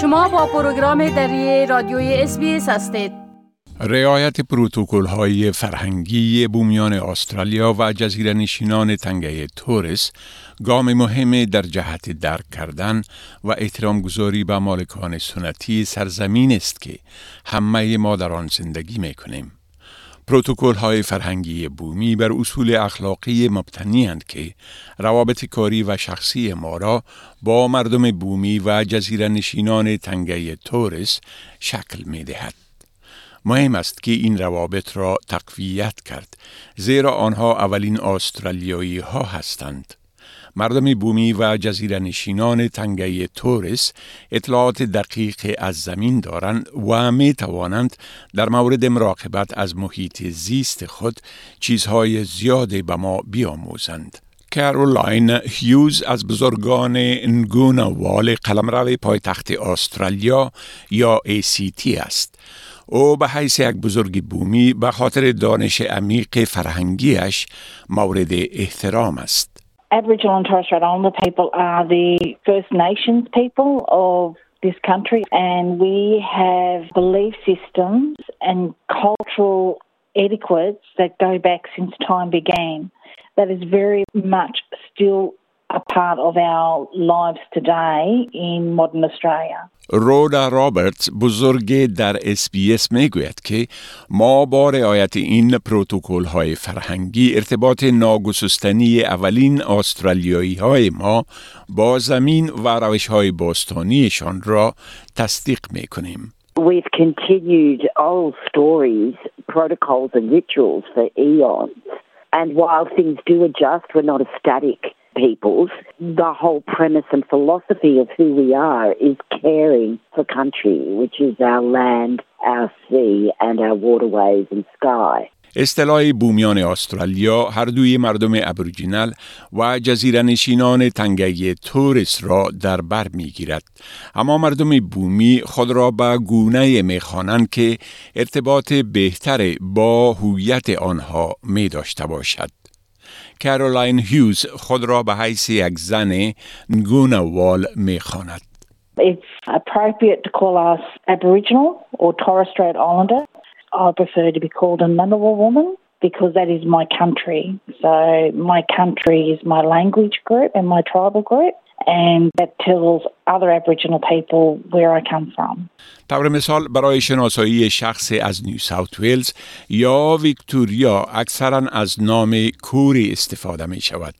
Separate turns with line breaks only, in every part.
شما با پروگرام دری رادیوی SBS هستید
رعایت پروتوکل های فرهنگی بومیان استرالیا و جزیره نشینان تنگه تورس گام مهم در جهت درک کردن و احترام گذاری به مالکان سنتی سرزمین است که همه ما در آن زندگی می کنیم. پروتوکل های فرهنگی بومی بر اصول اخلاقی مبتنی که روابط کاری و شخصی ما را با مردم بومی و جزیره نشینان تنگه تورس شکل می دهد. مهم است که این روابط را تقویت کرد زیرا آنها اولین استرالیایی ها هستند. مردم بومی و جزیره نشینان تنگه تورس اطلاعات دقیق از زمین دارند و می توانند در مورد مراقبت از محیط زیست خود چیزهای زیادی به ما بیاموزند. کارولاین هیوز از بزرگان نگونا وال قلمرو پایتخت استرالیا یا ACT است. او به حیث یک بزرگ بومی به خاطر دانش عمیق فرهنگیش مورد احترام است.
Aboriginal and Torres Strait Islander people are the First Nations people of this country, and we have belief systems and cultural etiquettes that go back since time began. That is very much still a part of our lives today in modern Australia.
رودا رابرتس بزرگ در اسپیس می گوید که ما با رعایت این پروتوکل های فرهنگی ارتباط ناگسستنی اولین استرالیایی های ما با زمین و روش های باستانیشان را تصدیق می کنیم.
We've continued old stories, protocols and rituals for eons. And while things do adjust, we're not a static peoples, the whole premise and philosophy of who we are is caring for country, which is our land, our sea, and our waterways and sky.
اصطلاح بومیان استرالیا هر دوی مردم ابوریجینال و جزیره نشینان تنگه تورس را در بر می گیرد. اما مردم بومی خود را به گونه می خوانند که ارتباط بهتر با هویت آنها می داشته باشد. کارولاین هیوز خود را به حیث یک زن وال می خاند.
It's appropriate to call us Aboriginal or Torres Strait Islander. I prefer to be called a Ngunnawal woman because that is my country. So my country is my language group and my tribal group. And that tells other Aboriginal people where I come from.
طور مثال برای شناسایی شخص از نیو ساوت ویلز یا ویکتوریا اکثرا از نام کوری استفاده می شود.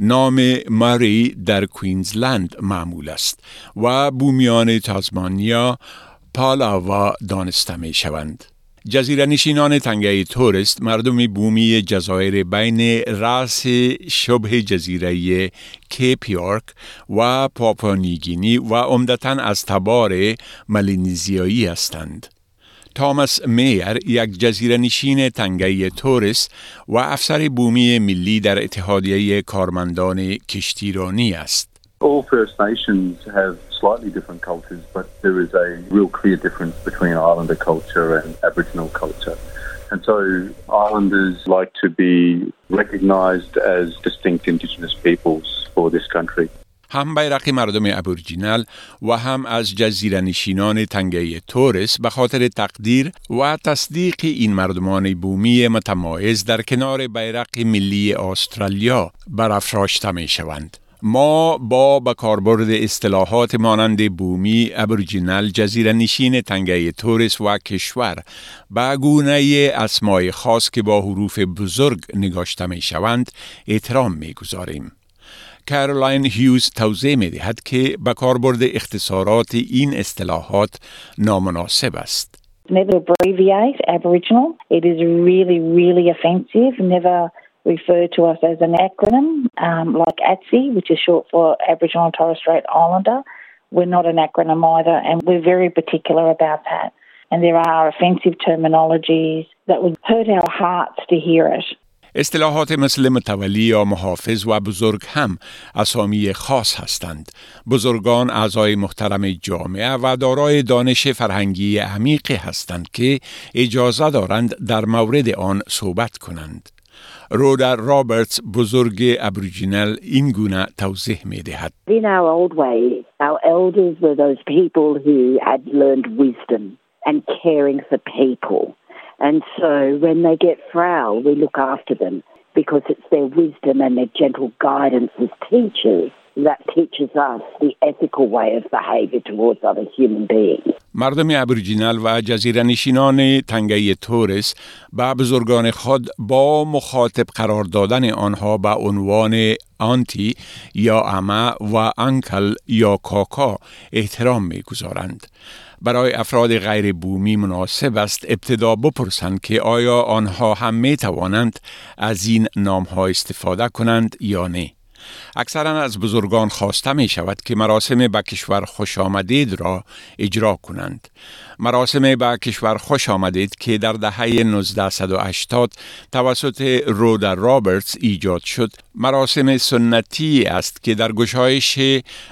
نام ماری در کوینزلند معمول است و بومیان تازمانیا پالاوا دانسته می شوند. جزیره نشینان تنگه تورست مردم بومی جزایر بین رأس شبه جزیره کیپ یورک و پاپانیگینی و عمدتا از تبار ملینیزیایی هستند. تامس میر یک جزیره نشین تنگه تورس و افسر بومی ملی در اتحادیه کارمندان کشتیرانی است.
All First Nations have slightly different cultures, but there is a real clear difference between Islander culture and Aboriginal culture. And so Islanders like to be recognised as distinct Indigenous peoples for this country.
هم بیرق مردم ابوریجینال و هم از جزیره نشینان تنگه تورس به خاطر تقدیر و تصدیق این مردمان بومی متمایز در کنار بیرق ملی استرالیا برافراشته می شوند. ما با به کاربرد اصطلاحات مانند بومی، ابوریجینال، جزیره نشین تنگه تورس و کشور به گونه اسمای خاص که با حروف بزرگ نگاشته می شوند احترام می گذاریم. کارولاین هیوز توضیح می دهد که به کاربرد اختصارات این اصطلاحات نامناسب است.
Never abbreviate Aboriginal. It is really, really offensive. Never refer to us as an acronym um, like ATSI, which is short for Aboriginal and Torres Strait Islander. We're not an acronym either, and we're very particular about that. And there are offensive terminologies that would hurt our hearts to hear it.
اصطلاحات مثل متولی یا محافظ و بزرگ هم اسامی خاص هستند. بزرگان اعضای محترم جامعه و دارای دانش فرهنگی عمیقی هستند که اجازه دارند در مورد آن صحبت کنند. رودا رابرتس بزرگ ابریجینل این گونه توضیح می دهد.
In our old way, our elders were those people who had learned wisdom and caring for people. And so when they get frail, we look after them because it's their wisdom and their gentle guidance as teachers that teaches us the ethical way of behavior towards other human beings.
مردم ابریجینال و جزیره نشینان تنگه تورس به بزرگان خود با مخاطب قرار دادن آنها به عنوان آنتی یا اما و انکل یا کاکا احترام می گذارند. برای افراد غیر بومی مناسب است ابتدا بپرسند که آیا آنها هم می توانند از این نام ها استفاده کنند یا نه. اکثرا از بزرگان خواسته می شود که مراسم به کشور خوش آمدید را اجرا کنند. مراسم به کشور خوش آمدید که در دهه 1980 توسط رودا رابرتس ایجاد شد مراسم سنتی است که در گشایش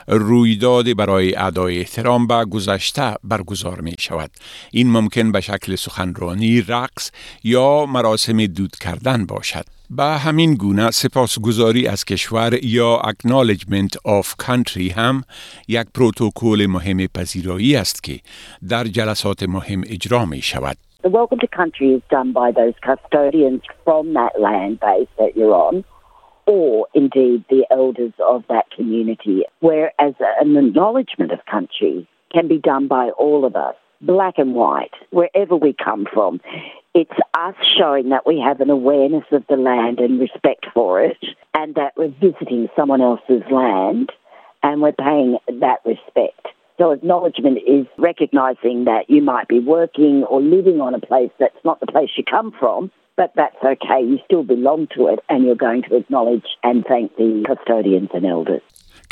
رویداد برای ادای احترام به گذشته برگزار می شود این ممکن به شکل سخنرانی رقص یا مراسم دود کردن باشد. به همین گونه سپاسگزاری از کشور یا اکنالجمنت آف کانتری هم یک پروتکل مهم پذیرایی است که در جلسات مهم اجرا می شود.
The welcome to country is done by those custodians from that land base that you're on, or indeed the elders of that community, whereas an acknowledgement of country can be done by all of us, black and white, wherever we come from. It's us showing that we have an awareness of the land and respect for it, and that we're visiting someone else's land and we're paying that respect. So, acknowledgement is recognizing that you might be working or living on a place that's not the place you come from, but that's okay. You still belong to it, and you're going to acknowledge and thank the custodians and elders.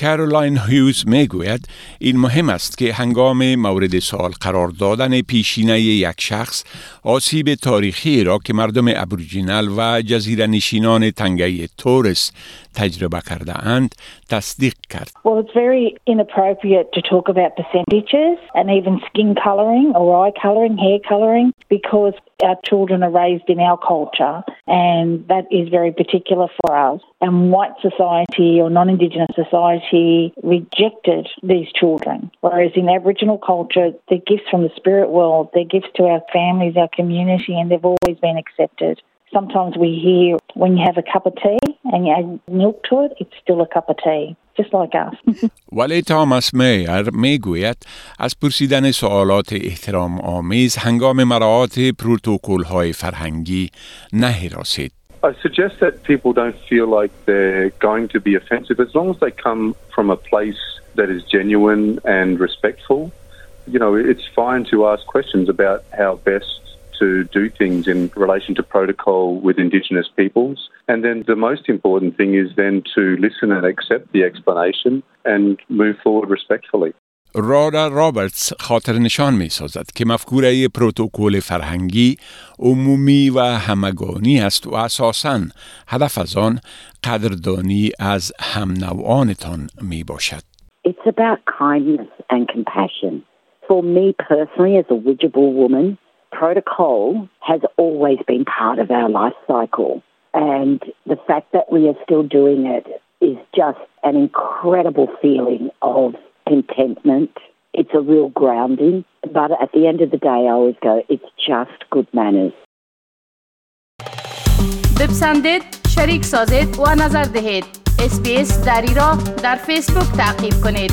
کارولاین هیوز می گوید این مهم است که هنگام مورد سوال قرار دادن پیشینه یک شخص آسیب تاریخی را که مردم ابریجینال و جزیره نشینان تنگه تورس تجربه کرده اند تصدیق کرد.
Well, it's very inappropriate to talk about percentages and even skin colouring or eye colouring, hair colouring, because our children are raised in our culture and that is very particular for us. And white society or non-Indigenous society rejected these children, whereas in Aboriginal culture, they're gifts from the spirit world, they're gifts to our families, our community, and they've always been accepted. Sometimes we hear when you have a cup of tea and you add milk to it, it's still a cup of tea. Just like us.
ولی تاماس میر می گوید از پرسیدن سوالات احترام آمیز هنگام مراعات پروتوکل های فرهنگی نهراسید.
I suggest that people don't feel like they're going to be offensive as long as they come from a place that is genuine and respectful. You know, it's fine to ask questions about how best to do things in relation to protocol with Indigenous peoples. And then the most important thing is then to listen and accept the explanation and move forward respectfully.
رادا رابرتس خاطر نشان می سازد که مفکوره پروتکل فرهنگی عمومی و همگانی است و اساساً هدف از آن قدردانی از هم نوعانتان می باشد.
It's about kindness and compassion. For me personally, as a Widjabul woman, protocol has always been part of our life cycle. And the fact that we are still doing it is just an incredible feeling of contentment. It's a real grounding. But at the end of the day, I always go, it's just good manners.
بپسندید شریک سازید و نظر دهید اسپیس دری را در فیسبوک تعقیب کنید